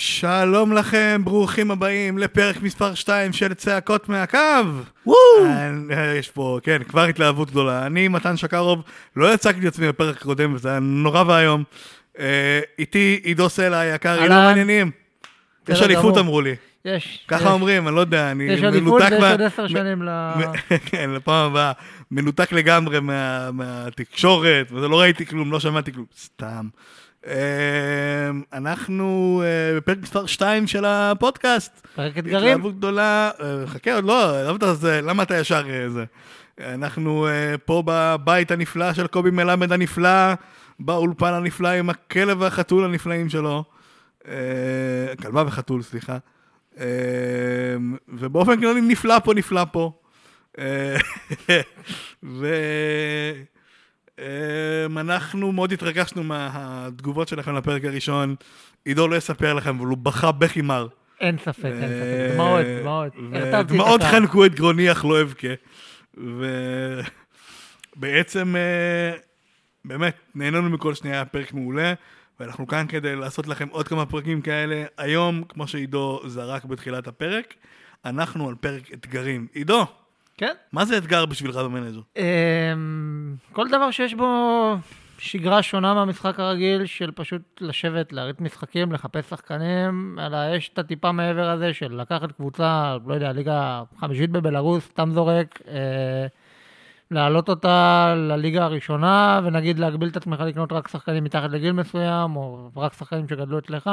שלום לכם, ברוכים הבאים לפרק מספר 2 של צעקות מהקו. וואו! אה, יש פה, כן, כבר התלהבות גדולה. אני מתן שקרוב, לא הצגתי את עצמי בפרק הקודם, וזה היה נורא ואיום. אה, איתי עידו סלע היקר, עידו אהלן. מעניינים. יש אליפות. אמרו לי. יש. ככה יש. אומרים, אני לא יודע, אני יש עדיפות מנותק ויש עוד עשר שנים ל... כן, לפעם הבאה. מנותק לגמרי מה- מהתקשורת, וזה לא ראיתי כלום, לא שמעתי כלום, סתם. אה, אנחנו אה, בפרק מספר 2 של הפודקאסט. פרק אתגרים. התלהבות גדולה, אה, חכה עוד לא, למה אתה, זה, למה אתה ישר אה, זה? אנחנו פה בבית הנפלא של קובי מלמד הנפלא, באולפן הנפלא עם הכלב והחתול הנפלאים שלו. כלבה וחתול, סליחה. אה, ובאופן כללי נפלא פה, נפלא פה. אה, ואנחנו מאוד התרגשנו מהתגובות שלכם לפרק הראשון. עידו לא יספר לכם, אבל הוא בכה בכי מר. אין ספק, אין ספק. אה, דמעות, דמעות. דמעות. חנקו את גרוני אך לא אבכה. ובעצם, אה, באמת, נהנינו מכל שנייה, היה פרק מעולה, ואנחנו כאן כדי לעשות לכם עוד כמה פרקים כאלה. היום, כמו שעידו זרק בתחילת הפרק, אנחנו על פרק אתגרים. עידו, כן. מה זה אתגר בשבילך במנג'ר? כל דבר שיש בו שגרה שונה מהמשחק הרגיל של פשוט לשבת, להריץ משחקים, לחפש שחקנים, אלא יש את הטיפה מעבר הזה של לקחת קבוצה, לא יודע, ליגה חמישית בבלארוס, סתם זורק, אה, להעלות אותה לליגה הראשונה, ונגיד להגביל את עצמך לקנות רק שחקנים מתחת לגיל מסוים, או רק שחקנים שגדלו אצלך,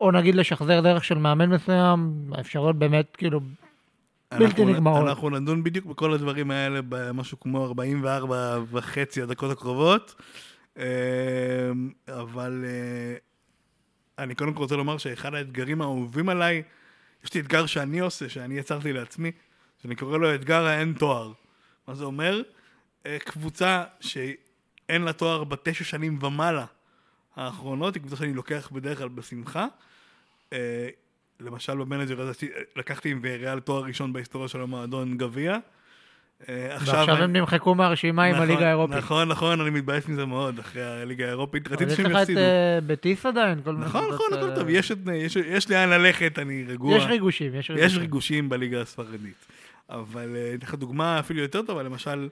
או נגיד לשחזר דרך של מאמן מסוים, האפשרויות באמת כאילו בלתי נגמרות. אנחנו נדון בדיוק בכל הדברים האלה במשהו כמו 44 וחצי הדקות הקרובות. אה, אבל אה, אני קודם כל רוצה לומר שאחד האתגרים האהובים עליי, יש לי אתגר שאני עושה, שאני יצרתי לעצמי, שאני קורא לו אתגר האין תואר. מה זה אומר? אה, קבוצה שאין לה תואר בתשע שנים ומעלה האחרונות, היא קבוצה שאני לוקח בדרך כלל בשמחה. אה, למשל במנג'ר הזה לקחתי עם ויריאל תואר ראשון בהיסטוריה של המועדון גביע. אה, ועכשיו אני- הם נמחקו מהרשימה עם נכון, הליגה האירופית. נכון, נכון, אני מתבאס מזה מאוד, אחרי הליגה האירופית. אבל רציתי יש שהם לך את יפסידו. אה, בטיס עדיין, כל מיני נכון, נכון, הכל כאלה. טוב, יש את- יש- יש לאן ללכת, אני רגוע. יש ריגושים, יש ריגושים. יש ריגושים בליגה הספרדית. אבל אה, אתן לך דוגמה אפילו יותר טובה, למשל,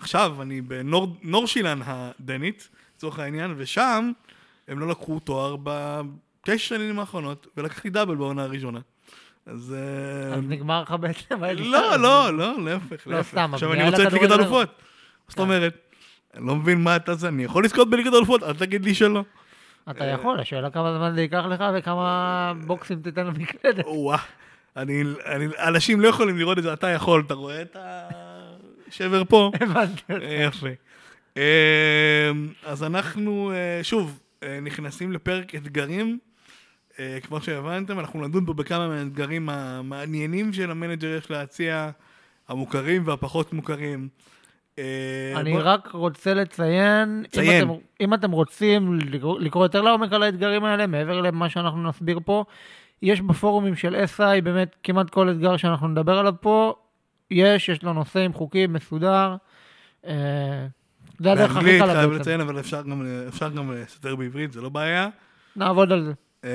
עכשיו אני בנורשילן הדנית, לצורך העניין, ושם הם לא לקחו תואר בתשע שנים האחרונות, ולקחתי דאבל בעונה הראשונה. אז... אה, אז נגמר לך בעצם. לא, לא, לא, להפך, לא. סתם, עכשיו אני רוצה את ליגת לכדורגל- אלופות. מה זאת כן. אומרת? אני לא מבין מה אתה זה, אני יכול לזכות בליגת אלופות, אל תגיד לי שלא. אתה יכול, השאלה כמה זמן זה ייקח לך וכמה בוקסים תיתן למקלדת. אני, אני, אנשים לא יכולים לראות את זה, אתה יכול, אתה רואה את השבר פה? הבנתי אה, אותך. יפה. אה, אז אנחנו, אה, שוב, אה, נכנסים לפרק אתגרים. אה, כמו שהבנתם, אנחנו נדון פה בכמה מהאתגרים המעניינים של המנג'ר יש להציע, המוכרים והפחות מוכרים. אה, אני בוא- רק רוצה לציין, אם ציין. אתם- אם אתם רוצים לקרוא- לקרוא יותר לעומק על האתגרים האלה, מעבר למה שאנחנו נסביר פה, יש בפורומים של SI באמת כמעט כל אתגר שאנחנו נדבר עליו פה, יש, יש לו נושא עם חוקים מסודר. אה, זה הדרך הכי באנגלית קלה חייב בעצם. לציין, אבל אפשר גם, אפשר גם לסדר בעברית, זה לא בעיה. נעבוד על זה. אה,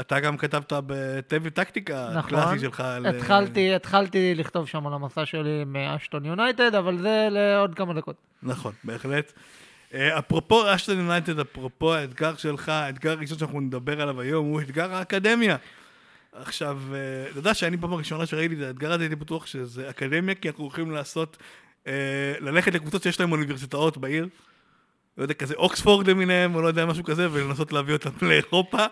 אתה גם כתבת בטבי טקטיקה נכון. הקלאסי שלך. על- אה, התחלתי, התחלתי לכתוב שם על המסע שלי מאשטון יונייטד, אבל זה לעוד כמה דקות. נכון, בהחלט. אה, אפרופו אשטון יונייטד, אפרופו האתגר שלך, האתגר הראשון שאנחנו נדבר עליו היום הוא אתגר האקדמיה. עכשיו, אתה יודע שאני פעם הראשונה שראיתי את האתגר הזה, הייתי בטוח שזה אקדמיה, כי אנחנו הולכים לעשות, ללכת לקבוצות שיש להן אוניברסיטאות בעיר. לא יודע, כזה אוקספורד למיניהם, או לא יודע, משהו כזה, ולנסות להביא אותם לאירופה,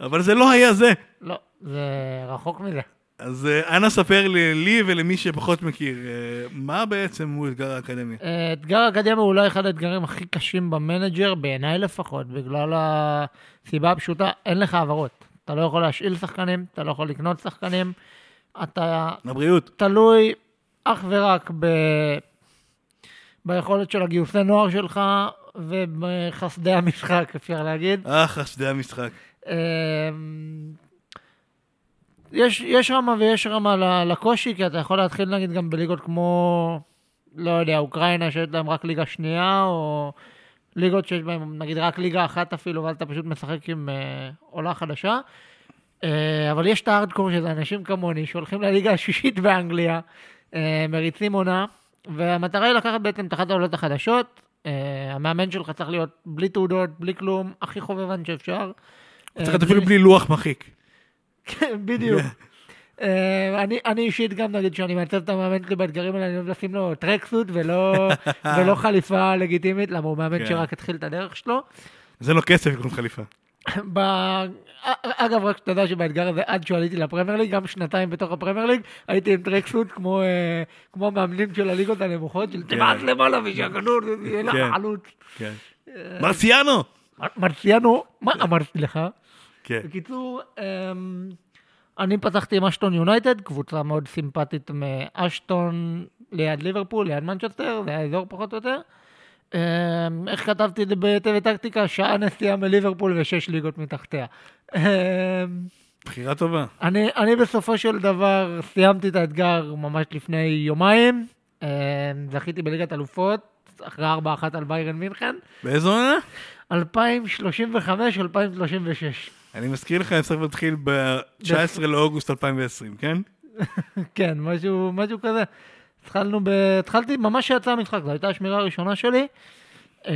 אבל זה לא היה זה. לא, זה רחוק מזה. אז אה, אנא ספר לי, לי ולמי שפחות מכיר, אה, מה בעצם הוא אתגר האקדמיה? אה, אתגר האקדמיה הוא אולי אחד האתגרים הכי קשים במנג'ר, בעיניי לפחות, בגלל הסיבה הפשוטה, אין לך העברות. אתה לא יכול להשאיל שחקנים, אתה לא יכול לקנות שחקנים, אתה לבריאות. תלוי אך ורק ב... ביכולת של הגיוסי נוער שלך ובחסדי המשחק, אפשר להגיד. אה, חסדי המשחק. אמ, יש, יש רמה ויש רמה לקושי, כי אתה יכול להתחיל נגיד גם בליגות כמו, לא יודע, אוקראינה שיש להם רק ליגה שנייה, או ליגות שיש בהן נגיד רק ליגה אחת אפילו, ואז אתה פשוט משחק עם אה, עולה חדשה. אה, אבל יש את הארדקור שזה אנשים כמוני שהולכים לליגה השישית באנגליה, אה, מריצים עונה, והמטרה היא לקחת בעצם את אחת העולות החדשות. אה, המאמן שלך צריך להיות בלי תעודות, בלי כלום, הכי חובבן שאפשר. צריך אה, להיות אפילו בלי לוח מחיק. כן, בדיוק. אה, אני, אני אישית גם, נגיד, כשאני מעצב את המאמן שלי באתגרים האלה, אני אוהב לשים לו טרקסוט ולא, ולא חליפה לגיטימית, למה הוא מאמן כן. שרק התחיל את הדרך שלו. זה לא כסף לקנות חליפה. אגב, רק שתדע שבאתגר הזה, עד שעליתי לפרמייר ליג, גם שנתיים בתוך הפרמייר ליג, הייתי עם tracksuit כמו, אה, כמו מאמנים של הליגות הנמוכות, של תבעט למעלה ושהכדור יהיה לך כן. חלוץ. כן. מרסיאנו! מרציאנו, מה אמרתי לך? כן. בקיצור, אמ, אני פתחתי עם אשטון יונייטד, קבוצה מאוד סימפטית מאשטון ליד ליברפול, ליד מנצ'סטר, זה האזור פחות או יותר. אמ, איך כתבתי את זה בטבע טקטיקה? שעה נסיעה מליברפול ושש ליגות מתחתיה. אמ, בחירה טובה. אני, אני בסופו של דבר סיימתי את האתגר ממש לפני יומיים. אמ, זכיתי בליגת אלופות, אחרי 4-1 על ביירן מינכן. באיזו עונה? 2035-2036. אני מזכיר לך, הספר מתחיל ב-19 לאוגוסט 2020, כן? כן, משהו, משהו כזה. התחלנו ב... התחלתי ממש כשיצא המשחק, זו הייתה השמירה הראשונה שלי. אמ,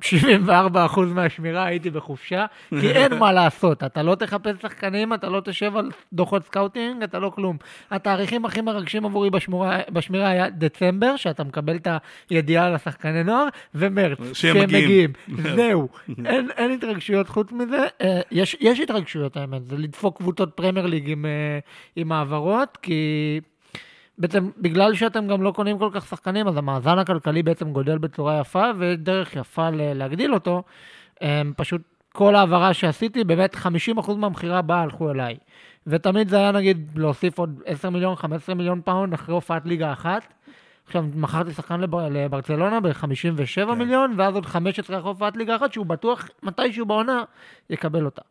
74% מהשמירה הייתי בחופשה, כי אין מה לעשות, אתה לא תחפש שחקנים, אתה לא תשב על דוחות scouting, אתה לא כלום. התאריכים הכי מרגשים עבורי בשמורה, בשמירה היה דצמבר, שאתה מקבל את הידיעה על השחקני נוער, ומרץ, שהם שהם מגיעים. מגיעים. זהו, אין, אין התרגשויות חוץ מזה. אה, יש, יש התרגשויות האמת, זה לדפוק קבוצות פרמייר ליג עם, אה, עם העברות, כי בעצם בגלל שאתם גם לא קונים כל כך שחקנים, אז המאזן הכלכלי בעצם גודל בצורה יפה, ודרך יפה להגדיל אותו. הם פשוט כל העברה שעשיתי, באמת 50% מהמכירה הבאה הלכו אליי. ותמיד זה היה נגיד להוסיף עוד 10 מיליון, 15 מיליון פאונד אחרי הופעת ליגה אחת. עכשיו, מכרתי שחקן לבר... לברצלונה ב-57 כן. מיליון, ואז עוד 15 אחרי הופעת ליגה אחת, שהוא בטוח מתישהו בעונה יקבל אותה.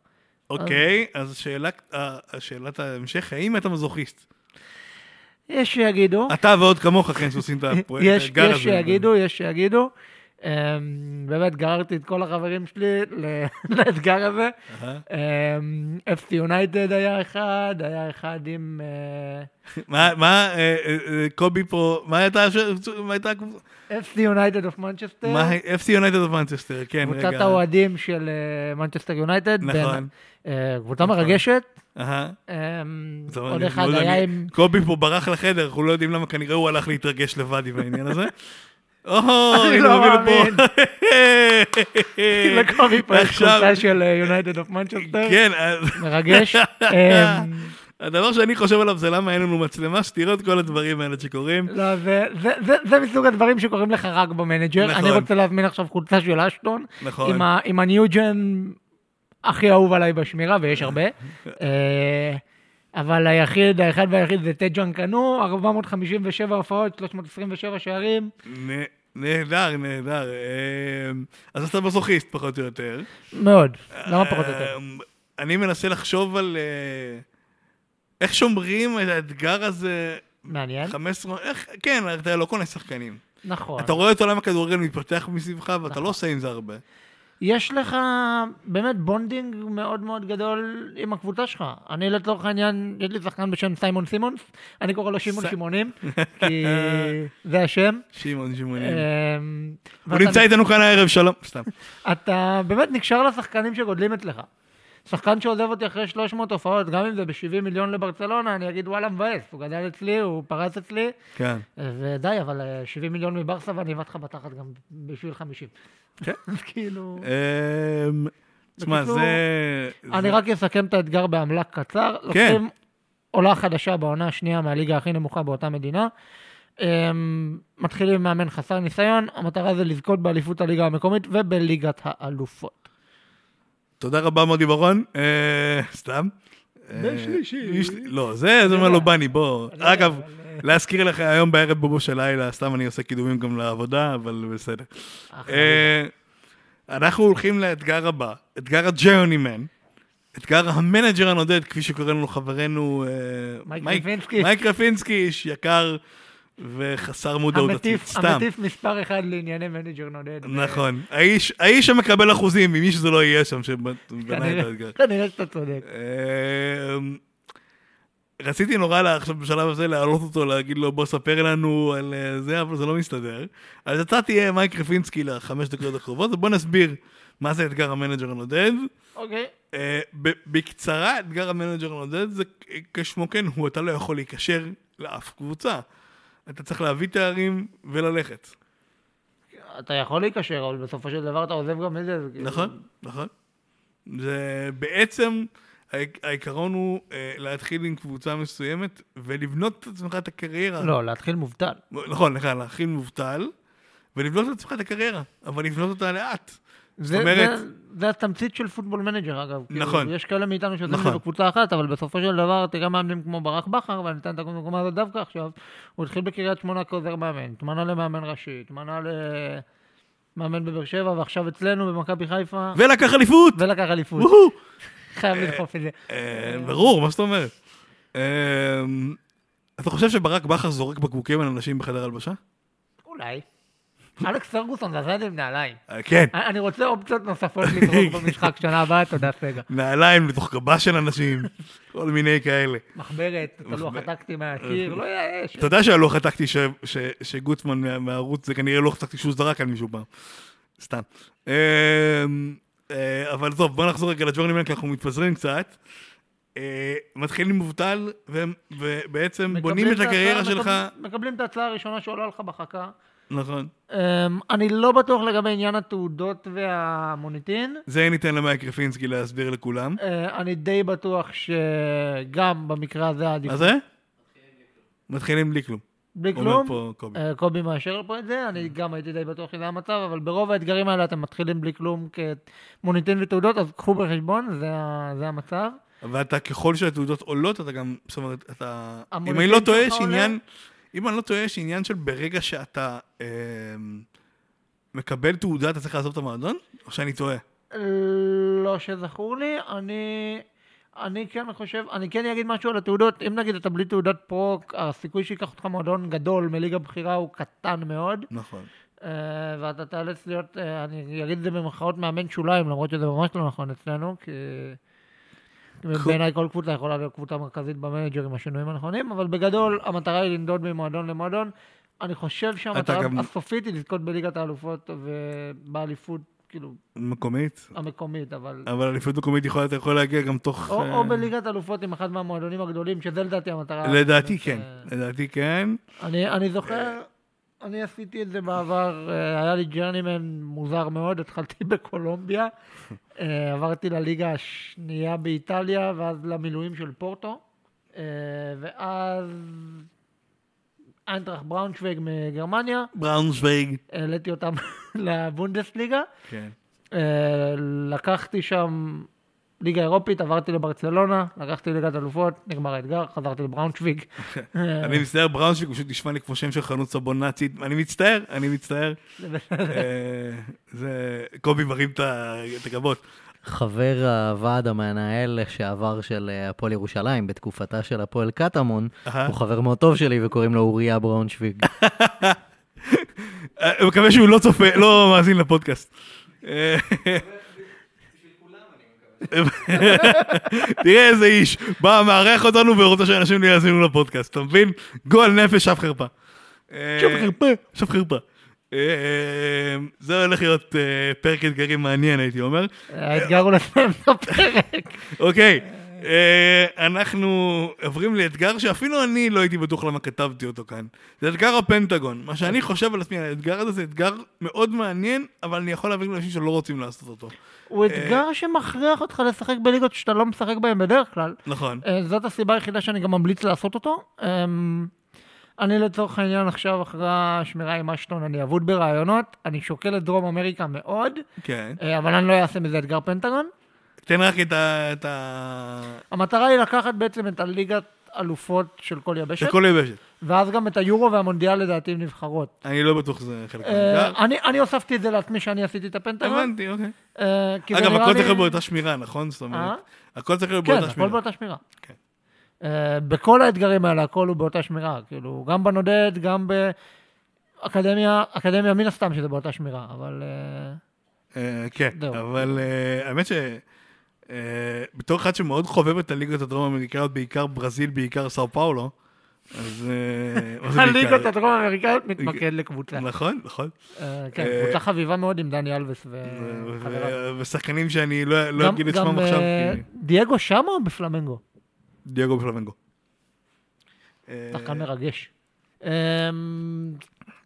אוקיי, אז שאלת- אה, שאלת ההמשך, האם אתה מזוכיסט? יש שיגידו. אתה ועוד כמוך, כן, שעושים את הפרויקט, יש, האתגר הזה. יש שיגידו, יש שיגידו. אמ, באמת גררתי את כל החברים שלי לאתגר הזה. אמ, FC United היה אחד, היה אחד עם... אה, מה, אה, אה, קובי פה, מה הייתה, הקבוצה? FC United of Manchester. FC United of Manchester, כן, רגע. קבוצת האוהדים של מנצ'סטר יונייטד. נכון. קבוצה מרגשת. אהה. אמ, טוב, עוד אחד לא היה עם... קובי פה ברח לחדר, אנחנו לא יודעים למה, כנראה הוא הלך להתרגש לבד עם העניין הזה. אני לא מאמין. לפה. לקובי פה יש עכשיו- קבוצה של United of Manchester. כן, אז- מרגש. אמ, הדבר שאני חושב עליו זה למה אין לנו מצלמה שתראה את כל הדברים האלה שקורים. לא, זה, זה, זה, זה מסוג הדברים שקורים לך רק במנג'ר. נכון. אני רוצה להזמין עכשיו חולצה של אשטון, נכון. עם, ה, עם ה newgen הכי אהוב עליי בשמירה, ויש הרבה. אה, אבל היחיד, האחד והיחיד זה טג'אן קנו, 457 הופעות, 327 שערים. נהדר, נהדר. אמ, אז אתה מזוכיסט פחות או יותר. מאוד, למה פחות או יותר? אמ, אני מנסה לחשוב על אה, איך שומרים את האתגר הזה. מעניין. 15, איך, כן, אתה לא קונה שחקנים. נכון. אתה רואה את עולם הכדורגל מתפתח מסביבך ואתה לא עושה עם זה הרבה. יש לך באמת bonding מאוד מאוד גדול עם הקבוצה שלך. אני לצורך העניין, יש לי שחקן בשם סיימון סימונס, אני קורא לו שמעון שמעונים, כי זה השם. שמעון שמעונים. אמ, הוא נמצא איתנו כאן הערב, שלום. סתם. אתה באמת נקשר לשחקנים שגודלים אצלך. שחקן שעוזב אותי אחרי 300 הופעות, גם אם זה ב-70 מיליון לברצלונה, אני אגיד וואלה מבאס, הוא גדל אצלי, הוא פרץ אצלי, כן. ודי, אבל אה, 70 מיליון מברסה ואני אבעט לך בתחת גם בשביל 50. כן. אז כאילו... אמ, תשמע, בקיצור, זה... אני רק אסכם את האתגר בעמלה קצר. לוקחים עולה חדשה בעונה השנייה מהליגה הכי נמוכה באותה מדינה. אמ, מתחילים עם מאמן חסר ניסיון, המטרה זה לזכות באליפות הליגה המקומית ובליגת האלופות. תודה רבה מודי ברון. אה, סתם. אה, בשלישי. יש- לא, זה זה אומר לו בני, בוא. יודע, אגב, אה, להזכיר לך, היום בערב בובו של לילה, סתם אני עושה קידומים גם לעבודה, אבל בסדר. אה, אנחנו הולכים לאתגר הבא, אתגר ה journeyman. אתגר המנג'ר הנודד, כפי שקורא לנו חברנו אה, מייק רפינסקי. מייק רפינסקי, איש יקר וחסר מודעות עצמית, סתם. המטיף מספר אחד לענייני מנג'ר נודד. נכון. האיש האיש שמקבל אחוזים ממי שזה לא יהיה שם, שבנה את האתגר. כנראה שאתה צודק. אמ, רציתי נורא לה- עכשיו בשלב הזה להעלות אותו, להגיד לו בוא ספר לנו על אה, זה, אבל זה לא מסתדר. אז הצעתי אה, מייק רפינסקי לחמש דקות הקרובות, ובוא נסביר מה זה אתגר המנג'ר הנודד. אוקיי. אה, ב- בקצרה, אתגר המנג'ר הנודד זה כשמו כן הוא, אתה לא יכול להיקשר לאף קבוצה. אתה צריך להביא תארים וללכת. אתה יכול להיקשר, אבל בסופו של דבר אתה עוזב גם את זה. כאילו- נכון, נכון. זה בעצם, העיקרון הוא אה, להתחיל עם קבוצה מסוימת ולבנות את עצמך את הקריירה. לא, להתחיל מובטל. נכון, נכון, להתחיל מובטל ולבנות את עצמך את הקריירה, אבל לבנות אותה לאט. זה, אומרת- זה, זה התמצית של פוטבול מנג'ר, אגב. כאילו, נכון. יש כאלה מאיתנו את נכון. בקבוצה אחת, אבל בסופו של דבר, תראה מאמנים כמו ברק בכר, ואני אתן את הדוגמה הזאת דווקא עכשיו, הוא התחיל בקריית שמונה כעוזר מאמן, התמנה למאמן ראשי, התמנה למאמן בבאר שבע, ועכשיו אצלנו במכבי חיפה, ולקח אליפות! ולקח אליפות. חייב לדחוף את זה. אה, ברור, מה זאת אומרת? אה, אתה חושב שברק בכר זורק בקבוקים על אנשים בחדר הלבשה? אולי. אלכס פרגוסון, זה עם נעליים. אה, כן. אני אני רוצה אופציות נוספות לזרוק במשחק שנה הבאה, תודה סגה. נעליים לתוך גבה של אנשים, כל מיני כאלה. מחברת, את הלוח. הטקטי מהקיר, לא יאש. אתה יודע שהלוח הטקטי שגוטמן מה- מהערוץ זה כנראה לוח טקטי שהוא זרק על מישהו פעם. סתם. אה, אה, אבל טוב, בוא נחזור רגע לג'ורני מנק, אנחנו מתפזרים קצת. אה, מתחילים מובטל, ובעצם בונים את הקריירה שלך. מקב- מקבלים את ההצעה הראשונה שעולה לך בחכה. נכון. אמ, אני לא בטוח לגבי עניין התעודות והמוניטין. זה ניתן למייק רפינסקי להסביר לכולם. אה, אני די בטוח שגם במקרה הזה מה העדיפות. זה? מתחילים בלי כלום. בלי כלום. קובי. אה, קובי מאשר פה את זה, אני גם הייתי די בטוח שזה המצב, אבל ברוב האתגרים האלה אתם מתחילים בלי כלום כמוניטין ותעודות, אז קחו בחשבון, זה זה המצב. ואתה, ככל שהתעודות עולות, אתה גם, זאת אומרת, אתה... אם אני לא טועה, יש עולה? אם אני לא טועה, יש עניין של ברגע שאתה אה, מקבל תעודה, אתה צריך לעזוב את המועדון? או שאני טועה? לא שזכור לי, אני, אני כן חושב, אני כן אגיד משהו על התעודות, אם נגיד אתה בלי תעודת פרו, הסיכוי שייקח אותך מועדון גדול מליגה בכירה הוא קטן מאוד, נכון. אה, ואתה תיאלץ להיות, אה, אני אגיד את זה במרכאות מאמן שוליים, למרות שזה ממש לא נכון אצלנו, כי בעיניי כל קבוצה יכולה להיות קבוצה מרכזית במנג'ר עם השינויים הנכונים, אבל בגדול המטרה היא לנדוד ממועדון למועדון. אני חושב שהמטרה גם- הסופית היא לזכות בליגת האלופות ובאליפות, כאילו, מקומית? המקומית, אבל... אבל אליפות מקומית יכולה, אתה יכול להגיע גם תוך... או, אה, או בליגת אלופות עם אחד מהמועדונים הגדולים, שזה לדעתי המטרה. לדעתי כן. ש- לדעתי כן. אני, אני זוכר, אני עשיתי את זה בעבר, אה, היה לי ג'רנימן מוזר מאוד, התחלתי בקולומביה, אה, עברתי לליגה השנייה באיטליה, ואז למילואים של פורטו, אה, ואז איינטראכט בראונשוויג מגרמניה, בראונשוויג. העליתי אותם לבונדסליגה. כן. לקחתי שם ליגה אירופית, עברתי לברצלונה, לקחתי ליגת אלופות, נגמר האתגר, חזרתי לבראונשוויג. אה, אני מצטער, בראונשוויג פשוט נשמע לי כמו שם של חנות סבון נאצית. אני מצטער, אני מצטער. אה, זה... קובי מרים את הגבות. חבר הוועד המנהל לשעבר של אה, הפועל ירושלים בתקופתה של הפועל קטמון. הוא חבר מאוד טוב שלי וקוראים לו אוריה בראונשוויג. אני מקווה שהוא לא צופה, לא מאזין לפודקאסט. אה, תראה איזה איש, בא, מארח אותנו ורוצה שאנשים לא יאזינו לפודקאסט, אתה מבין? גועל נפש, שף חרפה. אה, שף חרפה. שף חרפה. אה, זה הולך להיות אה, פרק אתגרים מעניין, הייתי אומר. האתגר הוא לסיים את הפרק. אוקיי, אה, אנחנו עוברים לאתגר שאפילו אני לא הייתי בטוח למה כתבתי אותו כאן. זה אתגר הפנטגון. מה שאני חושב על עצמי, על האתגר הזה זה אתגר מאוד מעניין, אבל אני יכול להבין אנשים שלא רוצים לעשות אותו. הוא אתגר שמכריח אותך לשחק בליגות שאתה לא משחק בהן בדרך כלל. נכון. אה, זאת הסיבה היחידה שאני גם ממליץ לעשות אותו. אמ, אני לצורך העניין עכשיו אחרי השמירה עם אשטון, אני אבוד ברעיונות, אני שוקל את דרום אמריקה מאוד, כן. אה, אבל אני לא אעשה מזה אתגר פנטגון. תן רק את ה... את ה... המטרה היא לקחת בעצם את הליגת אלופות של כל יבשת, של כל יבשת. ואז גם את היורו והמונדיאל לדעתי עם נבחרות. אני לא בטוח שזה חלק אה, מהאתגר. אני הוספתי את זה לעצמי שאני עשיתי את הפנטגון. הבנתי, אוקיי. אה, אגב, הכל צריך להיות באותה שמירה, נכון? זאת אומרת, אה? הכל צריך להיות כן, באותה הכל שמירה. באותה שמירה. כן. אה, בכל האתגרים האלה, הכל הוא באותה שמירה. כאילו, גם בנודד, גם באקדמיה, אקדמיה מן הסתם שזה באותה שמירה, אבל... כן. אבל האמת ש... אה, בתור אחד שמאוד חובב את הליגות הדרום אמריקאיות, בעיקר ברזיל, בעיקר סאו פאולו, אז... אה? הליגות הדרום האמריקאיות מתמקד לקבוצה. נכון, נכון. אה, כן, קבוצה חביבה מאוד עם דני אלווס ו- וחבריו. ושחקנים שאני לא לא אגיד את שמם עכשיו. דייגו שם או בפלמנגו? דייגו בפלמנגו. שחקן מרגש. אמ,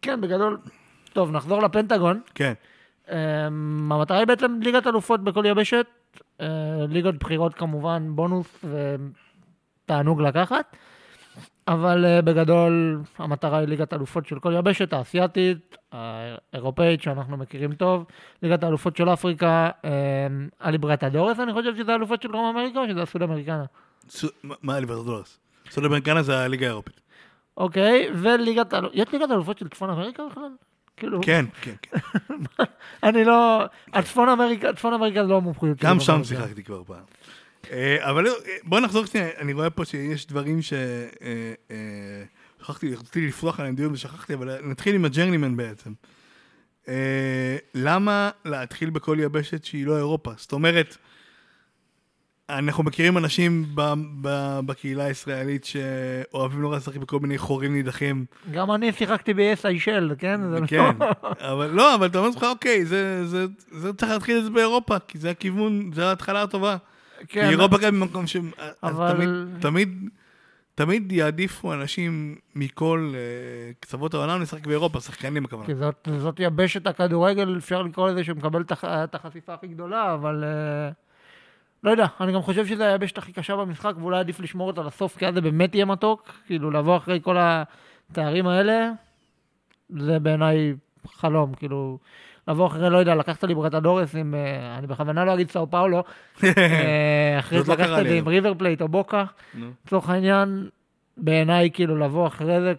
כן, בגדול. טוב, נחזור לפנטגון. כן, אמ, המטרה היא בעצם ליגת אלופות בכל יבשת. אה, ליגות בחירות כמובן, בונוס ותענוג לקחת. אבל אה, בגדול המטרה היא ליגת אלופות של כל יבשת, האסייתית, האירופאית שאנחנו מכירים טוב, ליגת האלופות של אפריקה, אמ, הליברטדורס, אני חושב שזה האלופות של דרום אמריקה או שזה הסוד אמריקנה? מה- ליברטדורס? סוד אמריקנה זה הליגה האירופית. אוקיי, וליגת יש ליגת האלופות של צפון אמריקה בכלל? כאילו, כן, כן, כן. אני לא, הצפון אמריקה, צפון אמריקה זה לא המומחיות. גם שם. שיחקתי כבר פעם. אה, אבל אה, בוא נחזור שנייה, אני רואה פה שיש דברים ש... אה, שכחתי, רציתי לפתוח עליהם דיון ושכחתי, אבל נתחיל עם ה journeyman בעצם. למה להתחיל בכל יבשת שהיא לא אירופה? זאת אומרת, אנחנו מכירים אנשים ב- ב- בקהילה הישראלית שאוהבים נורא לשחק בכל מיני חורים נידחים. גם אני שיחקתי ב-yes איישל, כן? לא- כן, אבל לא, אבל אתה אומר לך, אוקיי, זה, זה, זה צריך להתחיל את זה באירופה, כי זה הכיוון, זה ההתחלה הטובה. כי כן, אירופה גם במקום ש... אז אבל- תמיד, תמיד, תמיד יעדיפו אנשים מכל אה, קצוות העולם לשחק באירופה, שחקנים הכוונה. כי זאת, זאת יבשת הכדורגל, אפשר לקרוא לזה שמקבל את הח- את החשיפה הכי גדולה, אבל אה, לא יודע, אני גם חושב שזו היבשת הכי קשה במשחק, ואולי עדיף לשמור אותה לסוף, כי אז זה באמת יהיה מתוק, כאילו לבוא אחרי כל התארים האלה, זה בעיניי חלום, כאילו, לבוא אחרי, לא יודע, לקחת ליברטדורס עם, אה, אני בכוונה לא אגיד סאו פאולו, אה, אחרי זאת לא את זה עם היום. ריבר פלייט או בוקה. לצורך העניין, בעיניי, כאילו, לבוא אחרי זה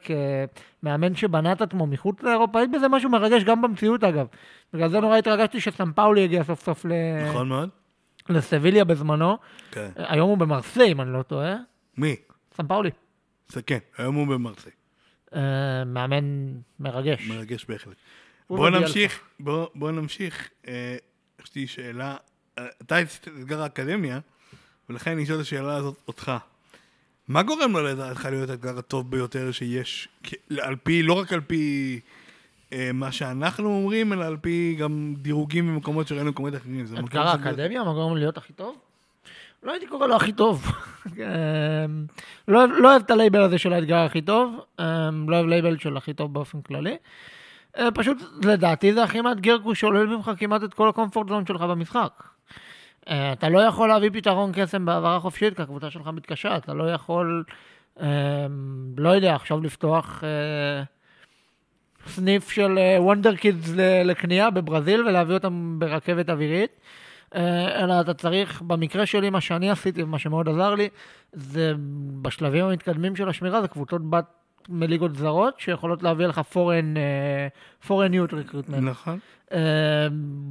כמאמן שבנה את עצמו מחוץ לאירופה, יש בזה משהו מרגש גם במציאות, אגב. בגלל זה נורא התרגשתי שסמפאולי הגיע סוף סוף ל... נכון מאוד. לסביליה בזמנו. כן. היום הוא במרסיי, אם אני לא טועה. מי? סמפאולי. זה כן, היום הוא במרסיי. אה, מאמן מרגש. מרגש בהחלט. בוא. נמשיך, בוא, בוא נמשיך. אה, יש לי שאלה, אה, אתה עשית את אתגר האקדמיה, ולכן אני אשאל את השאלה הזאת אותך. מה גורם לו לדעתך להיות האתגר הטוב ביותר שיש, על פי, לא רק על פי מה שאנחנו אומרים, אלא על פי גם דירוגים במקומות שראינו במקומות אחרים. אתגר האקדמיה, מה גורם להיות הכי טוב? לא הייתי קורא לו הכי טוב. אה, לא אוהב- לא אוהב את הלייבל הזה של האתגר הכי טוב, אה, לא אוהב לייבל של הכי טוב באופן כללי. אה, פשוט, לדעתי זה הכי מאתגר, כי הוא שולל ממך כמעט את כל הקומפורט זון שלך במשחק. אה, אתה לא יכול להביא פתרון קסם בהעברה חופשית, כי הקבוצה שלך מתקשה, אתה לא יכול, אה, לא יודע, עכשיו לפתוח אה, סניף של וונדר קידס לקנייה בברזיל ולהביא אותם ברכבת אווירית. אה, אלא אתה צריך, במקרה שלי, מה שאני עשיתי ומה שמאוד עזר לי, זה בשלבים המתקדמים של השמירה, זה קבוצות בת מליגות זרות, שיכולות להביא לך foreign, אה, foreign youth recruitment. נכון. אה,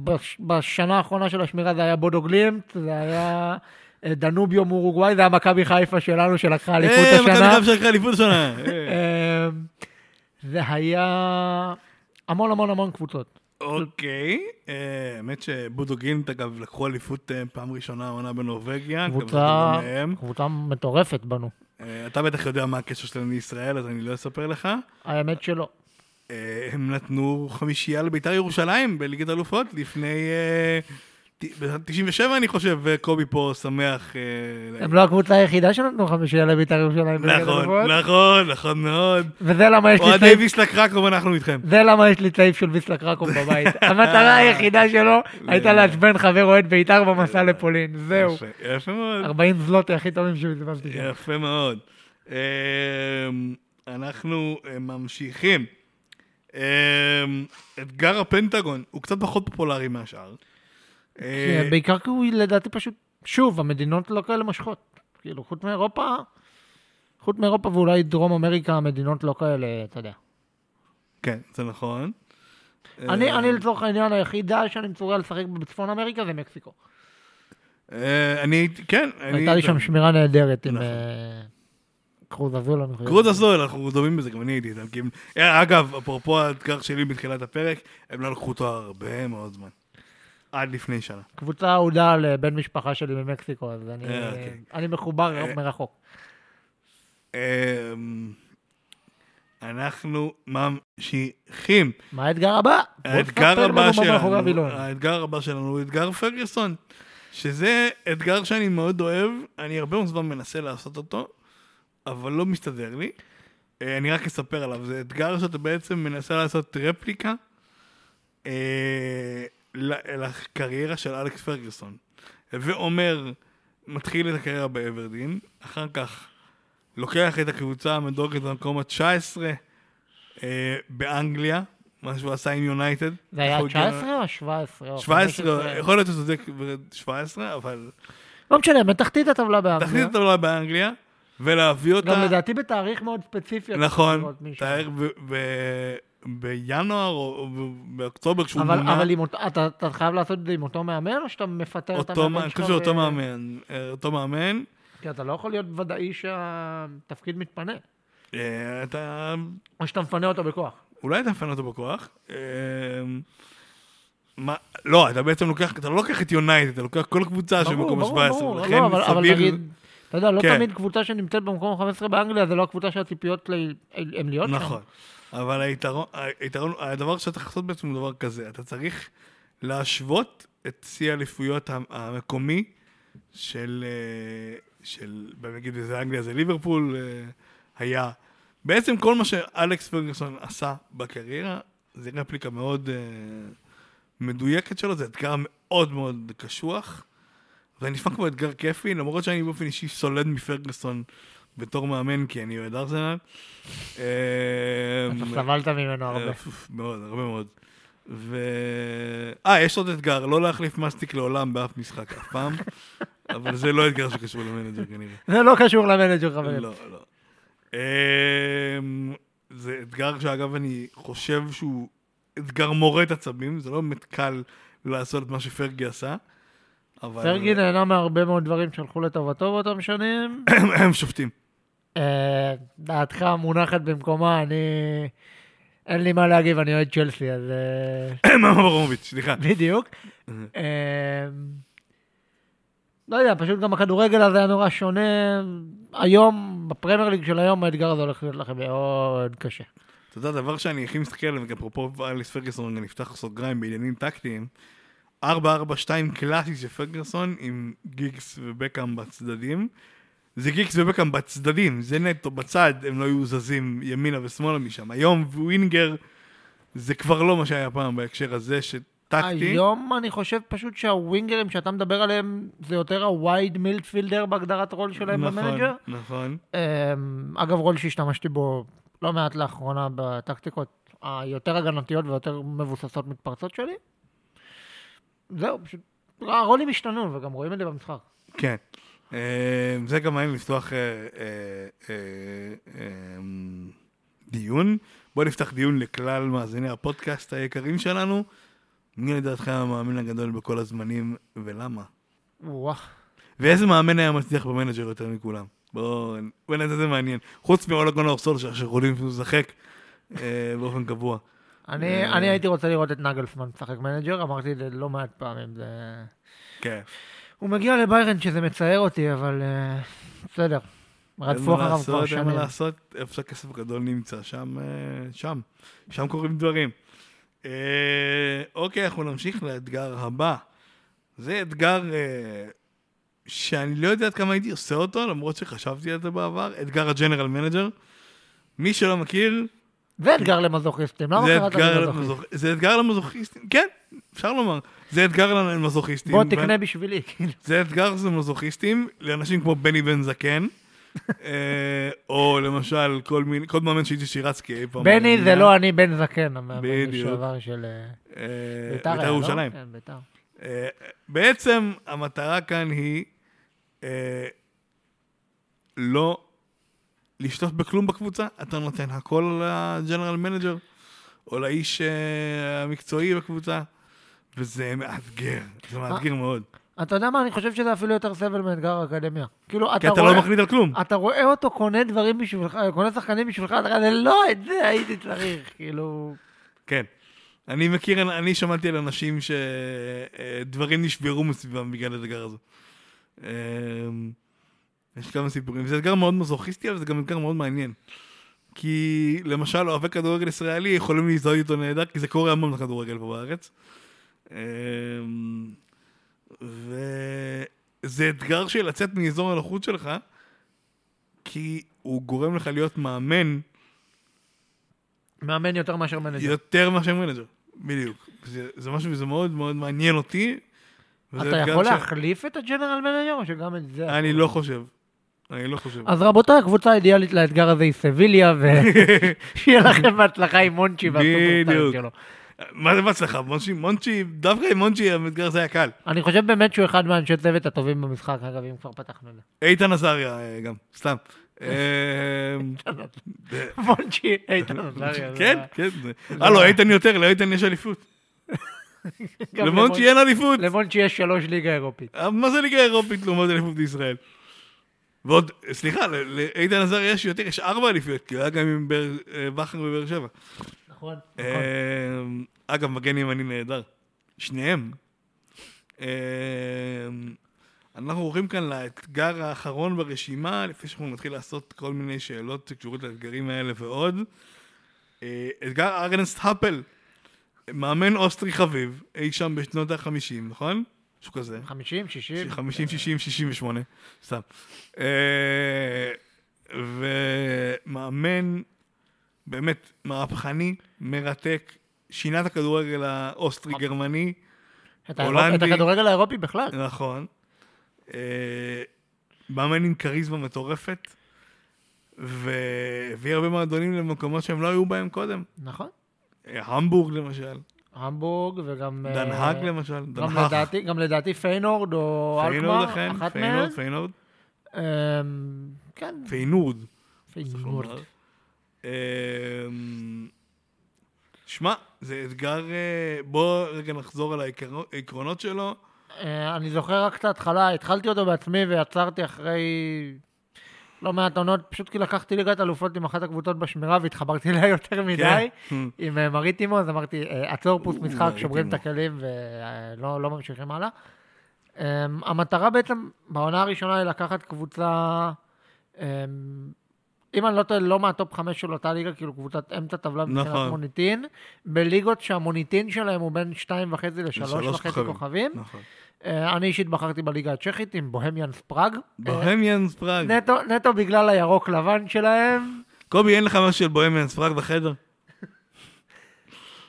בש- בשנה האחרונה של השמירה זה היה בודו גלימט, זה היה אה, דנוביו מאורוגוואי, זה היה מכבי חיפה שלנו שלקחה אליפות אה, מכבי השנה. חיפה שלקחה אליפות השנה. זה היה המון המון המון קבוצות. אוקיי, אה, האמת שבודו גילנט אגב לקחו אליפות אה, פעם ראשונה העונה בנורבגיה. קבוצה, מטורפת בנו. אה, אתה בטח יודע מה הקשר שלהם לישראל, אז אני לא אספר לך. האמת שלא. הם נתנו חמישייה לביתר ירושלים בליגת אלופות לפני... אה, ת- ב-97 אני חושב, וקובי פה שמח. אה, הם לא הקבוצה היחידה שנתנו חמישייה לבית"ר ירושלים. נכון. נכון, נכון מאוד. וזה למה יש לי אוהדי צעיף, ויסלה קרקוב, אנחנו איתכם. זה למה יש לי צעיף של ויסלה קרקוב בבית. המטרה היחידה שלו הייתה לעצבן חבר אוהד בית"ר במסע לפולין. זהו. יפה, מאוד. 40 זלוטי הכי טובים שבזבזתי. יפה מאוד. אמ, אנחנו אה, ממשיכים. אמ, אתגר הפנטגון הוא קצת פחות פופולרי מהשאר. אה, בעיקר כי הוא לדעתי פשוט, שוב, המדינות לא כאלה מושכות. כאילו, חוץ מאירופה, חוץ מאירופה ואולי דרום אמריקה, המדינות לא כאלה, אתה יודע. כן, זה נכון. אני, אה, אני לצורך העניין היחידה שאני מצורע לשחק בצפון אמריקה זה מקסיקו. אה, אני הייתי, כן. הייתה לי שם שמירה נהדרת עם נכון. קרוז אזול. קרוז אזול, אנחנו דומים בזה, גם אני הייתי איתם. אגב, אפרופו האתגר שלי בתחילת הפרק, הם לא לקחו אותו הרבה מאוד זמן. עד לפני שנה. קבוצה אהודה לבן משפחה שלי ממקסיקו, אז אני, אה, אוקיי. אני מחובר אה, מרחוק. אמ, אנחנו ממשיכים. מה האתגר הבא? האתגר הבא שלנו. האתגר הבא שלנו הוא אתגר פרגוסון, שזה אתגר שאני מאוד אוהב, אני הרבה זמן מנסה לעשות אותו, אבל לא מסתדר לי. אה, אני רק אספר עליו, זה אתגר שאתה בעצם מנסה לעשות רפליקה אה, לקריירה של אלכס פרגוסון. ואומר, מתחיל את הקריירה באברדין, אחר כך לוקח את הקבוצה המדורגת במקום ה-19 אה, באנגליה, מה שהוא עשה עם יונייטד. זה היה איך הוא הגיע- 19 או 17? או 17, 15? יכול להיות שאתה צודק ב-17, אבל לא משנה, בתחתית הטבלה באנגליה. תכניס את העולה באנגליה, ולהביא אותה... גם לדעתי בתאריך מאוד ספציפי. נכון, לראות בינואר או באוקטובר כשהוא אבל, מונה. אבל אותו, אתה, אתה חייב לעשות את זה עם אותו מאמן, או שאתה מפטר את המאמן מה- אני שלך? חושב שאותו מאמן, אה, אותו מאמן, כי אתה לא יכול להיות ודאי שהתפקיד מתפנה. אה, אתה, או שאתה מפנה אותו בכוח. אולי אתה מפנה אותו בכוח. אה, מה, לא, אתה בעצם לוקח, אתה לא לוקח את יונייטד, אתה לוקח כל קבוצה של ברור, מקום ברור, ה-17, ברור. לכן לא, אבל, אבל סביר, נגיד, אתה יודע, לא כן. תמיד קבוצה שנמצאת במקום ה-15 באנגליה, זה לא הקבוצה שהציפיות הם להיות שם. נכון. אבל היתרון, הדבר שאתה צריך לעשות בעצם הוא דבר כזה, אתה צריך להשוות את שיא האליפויות המ- המקומי של, אה, של, נגיד בזה אנגליה זה ליברפול אה, היה. בעצם כל מה שאלכס פרגוסון עשה בקריירה, זה רפליקה מאוד אה, מדויקת שלו, זה אתגר מאוד מאוד קשוח. זה נשמע כמו אתגר כיפי, למרות שאני באופן אישי סולד מפרגוסון בתור מאמן, כי אני אוהד ארסנל. אתה אמ, סבלת ממנו הרבה. אה, מאוד, הרבה מאוד. ו... אה, יש עוד אתגר, לא להחליף מסטיק לעולם באף משחק אף פעם, אבל זה לא אתגר שקשור ל manager כנראה. זה לא קשור ל manager, חברים. לא, לא. אמ, זה אתגר שאגב אני חושב שהוא אתגר מורט עצבים, זה לא באמת קל לעשות את מה שפרגי עשה. אבל... פרגי נהנה מהרבה מאוד דברים שהלכו לטובתו באותם שנים. הם שופטים. דעתך מונחת במקומה, אני... אין לי מה להגיב, אני אוהד צ'לסי, אז... אה, מאמה ברומוביץ', סליחה. בדיוק. אה, לא יודע, פשוט גם הכדורגל הזה היה נורא שונה. היום, בפרמייר ליג של היום, האתגר הזה הולך להיות לכם מאוד קשה. אתה יודע, הדבר שאני הכי מסתכל עליו, אפרופו אליס פרגוסון, אני אפתח סוגריים בעניינים טקטיים, 4-4-2 קלאסי של פרגוסון עם גיגס ובקאם בצדדים. זה גיגס ובקאם בצדדים, זה נטו בצד, הם לא היו זזים ימינה ושמאלה משם. היום winger זה כבר לא מה שהיה פעם בהקשר הזה, הטקטי. היום אני חושב פשוט שהווינגרים שאתה מדבר עליהם, זה יותר ה wide midfielder בהגדרת role שלהם נכון, ב manager. נכון. אמ, אגב, רול שהשתמשתי בו לא מעט לאחרונה בטקטיקות היותר הגנתיות ויותר מבוססות מתפרצות שלי. זהו, פשוט הרולים השתנו, וגם רואים את זה במשחק. כן. אה, זה גם מעניין לפתוח אה, אה, דיון. בואו נפתח דיון לכלל מאזיני הפודקאסט היקרים שלנו. מי לדעתכם המאמן הגדול בכל הזמנים ולמה? וואו. ואיזה מאמן היה מצליח במנג'ר יותר מכולם? בואו, נדע זה מעניין. חוץ מאולה גונור סולשר שיכולים לשחק באופן קבוע. אני. אני הייתי רוצה לראות את נגלסמן משחק manager, אמרתי את זה לא מעט פעמים. זה... כן. הוא מגיע לביירן שזה מצער אותי, אבל אה, בסדר. רדפו אחריו כבר לעשות, אין מה שנים. לעשות, איפה שהכסף הגדול נמצא, שם, אה, שם, שם קורים דברים. אה, אוקיי, אנחנו נמשיך לאתגר הבא. זה אתגר אה, שאני לא יודע עד כמה הייתי עושה אותו, למרות שחשבתי על זה בעבר, אתגר ה general manager. מי שלא מכיר, זה אתגר למזוכיסטים, למה קראת אתגר, לזה מזוכיסט? למזוכ... זה אתגר למזוכיסטים, כן, אפשר לומר. זה אתגר למזוכיסטים. בוא תקנה בשבילי. כאילו. זה אתגר למזוכיסטים, לאנשים כמו בני בן זקן, אה, או למשל כל מיני, כל מאמן שהייתי שירץ כי אי פעם... בני זה. לא אני בן זקן, המאמן בדיוק. לשעבר של אה, אה, ביתר בית"ר היה, לא? ירושלים. כן, בית"ר. אה, בעצם המטרה כאן היא אה, לא לשלוט בכלום בקבוצה, אתה נותן הכל ל general manager, או לאיש המקצועי בקבוצה, וזה מאתגר, זה מאתגר מאוד. אתה יודע מה, אני חושב שזה אפילו יותר סבל מאתגר האקדמיה. כאילו, כי אתה לא מחליט על כלום. אתה רואה אותו קונה דברים בשבילך, קונה שחקנים בשבילך, אתה כזה, לא, את זה הייתי צריך, כאילו... כן. אני מכיר, אני שמעתי על אנשים שדברים נשברו מסביבם בגלל האתגר הזה. אמ, יש כמה סיפורים. זה אתגר מאוד מזוכיסטי, אבל זה גם אתגר מאוד מעניין. כי למשל, אוהבי כדורגל ישראלי יכולים להזדהות איתו נהדר, כי זה קורה המון בכדורגל פה בארץ. אמ, וזה אתגר של לצאת מאזור הנוחות שלך, כי הוא גורם לך להיות מאמן מאמן יותר מאשר manager. יותר מאשר manager, בדיוק. זה, זה משהו, זה מאוד מאוד מעניין אותי. אתה יכול ש- להחליף את ה general manager, או שגם את זה? אני לא חושב. אני לא חושב. אז רבותיי, הקבוצה האידיאלית לאתגר הזה היא סביליה, ושיהיה לכם בהצלחה עם מונצ'י וה superstyle בדיוק. מה זה בהצלחה? מונצ'י, מונצ'י, דווקא עם מונצ'י האתגר הזה היה קל. אני חושב באמת שהוא אחד מהאנשי צוות הטובים במשחק, אגב, אם כבר פתחנו את זה. איתן עזריה אה, גם, סתם. אה, מונצ'י, איתן עזריה. זה כן, כן. אה, לא, איתן יותר, לאיתן יש אליפות. למונצ'י אין אליפות. למונצ'י יש שלוש ליגה אירופית. אה, מה זה ליגה אירופית לעומת אליפות בישראל? ועוד, סליחה, לאיתן עזריה יש יותר, יש ארבע אליפויות, כי הוא היה גם עם אה, בכר בבאר שבע. נכון, נכון. אה, אגב, מגן ימני נהדר. שניהם. אה, אנחנו הולכים כאן לאתגר האחרון ברשימה, לפני שאנחנו נתחיל לעשות כל מיני שאלות שקשורות לאתגרים האלה ועוד. אה, אתגר ארנסט האפל, מאמן אוסטרי חביב, אי שם בשנות ה-50, נכון? משהו כזה. 50, 60. 50, 60, 68, סתם. ומאמן באמת מהפכני, מרתק, שינה את הכדורגל האוסטרי-גרמני, האירופ- את הולנדי. הכדורגל האירופי בכלל. נכון. אה, מאמן עם כריזמה מטורפת, והביא הרבה מועדונים למקומות שהם לא היו בהם קודם. נכון. אה, המבורג למשל, המבורג וגם... אה, האג למשל, דן גם. לדעתי, גם לדעתי פיינורד או אלקמר, אחת מהן. פיינורד, פיינורד, אמ, כן, פיינורד. פיינורד. אמ, שמע, זה אתגר, אה, בוא רגע נחזור על העקרונות שלו. אה, אני זוכר רק את ההתחלה, התחלתי אותו בעצמי ועצרתי אחרי לא מעט עונות, פשוט כי לקחתי ליגת אלופות עם אחת הקבוצות בשמירה והתחברתי אליה יותר מדי. כן. עם אה, מריטימו, אז אמרתי, עצור פוס משחק. שוברים את הכלים ולא לא ממשיכים הלאה. אמ, המטרה בעצם בעונה הראשונה היא לקחת קבוצה, אמ, אם אני לא טועה, לא מה top חמש של אותה ליגה, כאילו קבוצת אמצע טבלה מבחינת נכון. מוניטין, בליגות שהמוניטין שלהם הוא בין שתיים וחצי לשלוש וחצי כוכבים. כוכבים. נכון. אה, אני אישית בחרתי בליגה הצ'כית עם בוהמיאנס פראג. אה, בוהמיאנס פראג. נטו, נטו בגלל הירוק לבן שלהם. קובי, אין לך משהו של בוהמיאנס פראג בחדר?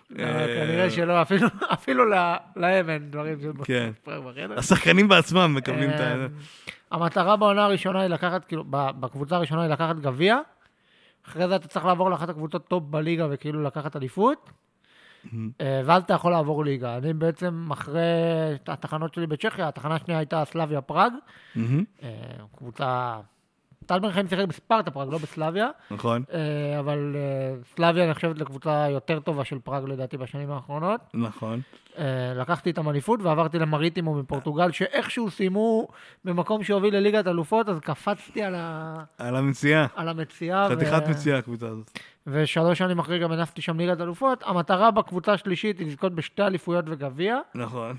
לא, אה, כנראה שלא, אפילו, אפילו לה- להם אין דברים כן. השחקנים בעצמם מקבלים את ה... אמ, המטרה בעונה הראשונה היא לקחת, כאילו, בקבוצה הראשונה היא לקחת גביע, אחרי זה אתה צריך לעבור לאחת הקבוצות top בליגה וכאילו לקחת אליפות, אה, ואז אתה יכול לעבור ליגה. אני בעצם, אחרי התחנות שלי בצ'כיה, התחנה השנייה הייתה סלאביה פראג, אה, קבוצה... טל בן חיים שיחק בספרטה פראג, לא בסלאביה, נכון, אה, אבל אה, סלאביה נחשבת לקבוצה יותר טובה של פראג לדעתי בשנים האחרונות. נכון. אה, לקחתי איתם אליפות ועברתי למריטימו מפורטוגל, שאיכשהו סיימו במקום שהוביל לליגת אלופות, אז קפצתי על, ה... על המציאה. על המציאה. חתיכת ו... מציאה הקבוצה הזאת. ושלוש שנים אחרי גם הנפתי שם ליגת אלופות. המטרה בקבוצה השלישית היא לזכות בשתי אליפויות וגביע. נכון.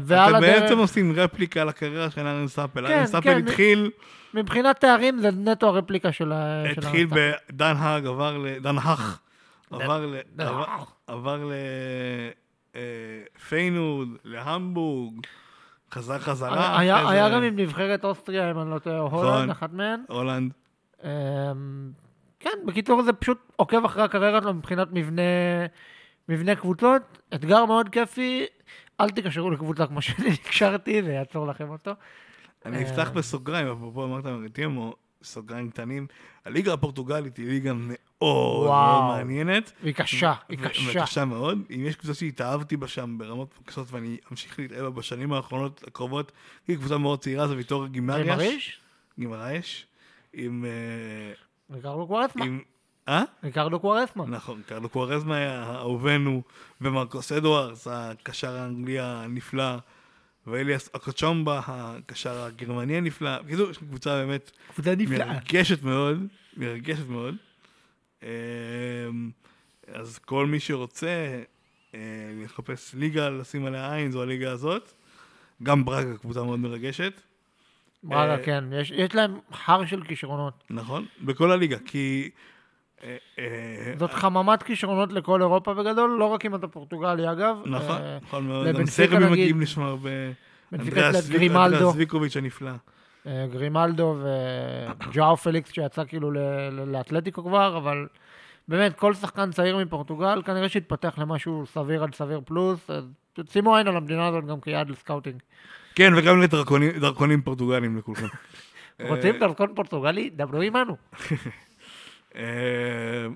ועל אתם הדרך, בעצם עושים רפליקה לקריירה של ארנסט האפל. כן, ארנסט האפל כן. התחיל, מבחינת תארים זה נטו הרפליקה של ה... של התחיל. בדן האג, עבר ל... דן האך. עבר לפיינוד, להמבורג, חזר חזרה. היה, זה גם עם נבחרת אוסטריה, אם אני לא טועה, נכון. הולנד, אחת מהן. הולנד. אמ, כן, בקיצור זה פשוט עוקב אחרי הקריירה שלו מבחינת מבנה, מבנה קבוצות, אתגר מאוד כיפי, אל תיקשרו לקבוצה כמו שאני נקשרתי, זה יעצור לכם אותו. אני אפתח בסוגריים, אפרופו אמרת מריטימו, סוגריים קטנים. הליגה הפורטוגלית היא ליגה מאוד. מאוד מעניינת. היא קשה, היא קשה. וקשה מאוד. אם יש קבוצה שהתאהבתי בה שם ברמות קשות ואני אמשיך להתאהב בה בשנים האחרונות הקרובות, היא קבוצה מאוד צעירה, זה ויטור גימריאש. גימריאש. עם... אה, ריקרדו קוארסמה. אה? ריקרדו קוארסמה. נכון, קרלו קוארזמה היה אהובנו, ומרקוס אדוארס, הקשר האנגלי הנפלא, ואליאס אקוצ'ומבה, הקשר הגרמני הנפלא. בקיצור, יש לי קבוצה באמת קבוצה מרגשת מאוד, מרגשת מאוד. אמ, אז כל מי שרוצה אה, לחפש ליגה, לשים עליה עין, זו הליגה הזאת. גם ברגה קבוצה מאוד מרגשת, ברגה, אה, כן. יש- יש להם הר של כישרונות. נכון? בכל הליגה, כי... אה, אה, זאת חממת כישרונות לכל אירופה בגדול, לא רק אם אתה פורטוגלי אגב. נכון, אה, נכון מאוד. גם סרבים מגיעים לשם הרבה. אנדריה ז'יבקוביץ' הנפלא. אה, גרימלדו וג'או פליקס שיצא כאילו לאתלטיקו כבר, אבל באמת כל שחקן צעיר מפורטוגל כנראה שהתפתח למשהו סביר עד סביר פלוס, אז שימו עין על המדינה הזאת גם כיעד ל scouting. כן, וגם לדרכונים דרכונים פורטוגלים לכולכם. רוצים דרכון פורטוגלי? דברו עמנו. אה,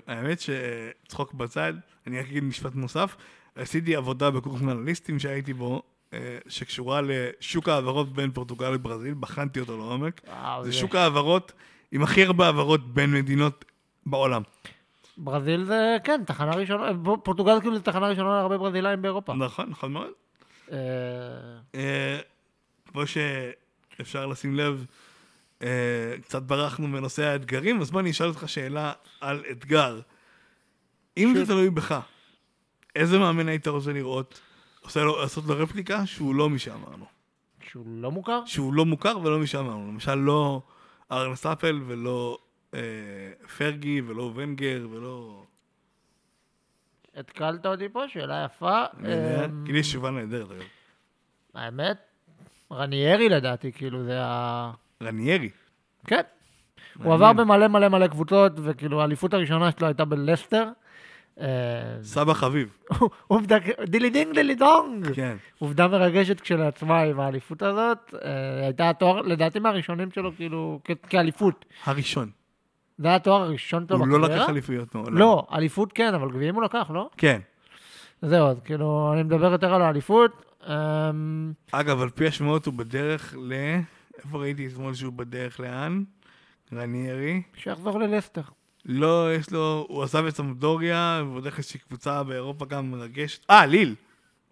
האמת שצחוק בצד, אני רק אגיד משפט נוסף. עשיתי עבודה בקורס מנהליסטים שהייתי בו, אה, שקשורה לשוק ההעברות בין פורטוגל לברזיל, בחנתי אותו לעומק. וואו, זה זה- שוק ההעברות עם הכי הרבה העברות בין מדינות בעולם. ברזיל זה, כן, תחנה ראשונה, פורטוגל כאילו זה תחנה ראשונה להרבה ברזילאים באירופה. נכון, נכון מאוד. אה, כמו שאפשר לשים לב, קצת ברחנו מנושא האתגרים, אז בוא אני אשאל אותך שאלה על אתגר. אם זה תלוי בך, איזה מאמן היית רוצה לראות, עושה לו, לעשות לו רפליקה שהוא לא מי שאמרנו. שהוא לא מוכר? שהוא לא מוכר ולא מי שאמרנו. למשל, לא ארנס אפל ולא אה, פרגי ולא ונגר ולא... התקלת אותי פה, שאלה יפה. אמ, כי לי יש תשובה נהדרת. האמת, רניירי לדעתי, כאילו זה ה... רניירי. כן. הוא עבר במלא מלא מלא קבוצות, וכאילו האליפות הראשונה שלו הייתה בלסטר. אה, סבא חביב. עובדה, dilly ding dilly dong. כן. עובדה מרגשת כשלעצמה עם האליפות הזאת. אה, הייתה התואר, לדעתי מהראשונים שלו, כאילו, כאליפות. הראשון. זה היה התואר הראשון שלו הוא לא בקריירה? לקח אליפויות מעולם. לא, אליפות כן, אבל גביעים הוא לקח, לא? כן. זהו, אז כאילו, אני מדבר יותר על האליפות. אמ, אגב, על פי השמועות הוא בדרך ל... איפה ראיתי אתמול שהוא בדרך לאן? רניירי. שיחזור ללסטר. לא, יש לו... הוא עזב את סמדוריה, והוא הולך לאיזושהי קבוצה באירופה גם מרגשת. אה, ליל.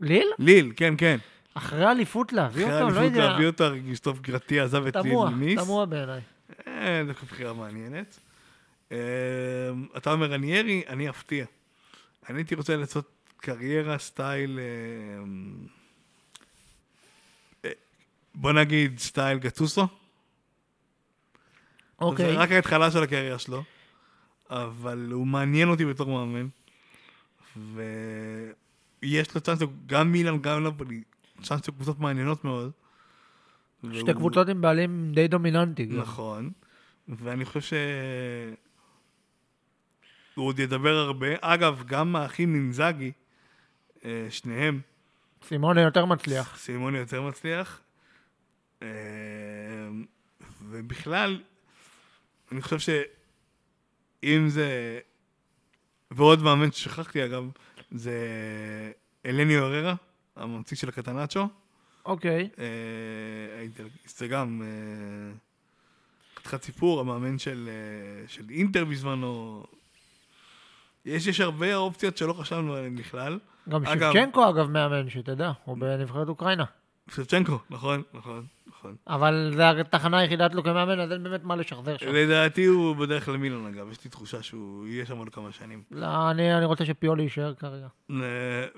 ליל? ליל, כן, כן. אחרי אליפות להביא אחרי אותו? לא האליפות יודע. להביא אותו, הרגיש טוב גרטי עזב את ליל תמוה, ניס. תמוה בעיניי. אה, זו בחירה מעניינת. אה, אתה אומר רניירי, אני אפתיע. אני הייתי רוצה לעשות קריירה סטייל... בוא נגיד סטייל גטוסו. אוקיי. זה רק ההתחלה של הקריירה שלו, אבל הוא מעניין אותי בתור מאמן. ויש לו צ'אנס, גם מילאן, גם נפולי, צ'אנס לקבוצות מעניינות מאוד. שתי והוא- קבוצות עם בעלים די דומיננטי. גם. נכון, ואני חושב ש... הוא עוד ידבר הרבה. אגב, גם האחים נינזאגי, אה, שניהם, סימונה יותר מצליח. סימוני יותר מצליח. אה, ובכלל, אני חושב שאם זה... ועוד מאמן ששכחתי אגב, זה אלניו אררה, הממציא של הקטנצ'ו. אוקיי. הייתי- זה גם חתיכת סיפור, המאמן של, אה, של אינטר בזמנו. יש, יש הרבה אופציות שלא חשבנו עליהן בכלל. גם שבצ'נקו אגב מאמן, שתדע, הוא בנבחרת אוקראינה. שבצ'נקו, נכון, נכון, נכון. אבל זו התחנה היחידה שלו כמאמן, אז אין באמת מה לשחזר שם. לדעתי הוא בדרך למילון אגב, יש לי תחושה שהוא יהיה שם עוד כמה שנים. לא, אני אני רוצה שפיולי יישאר כרגע. אה,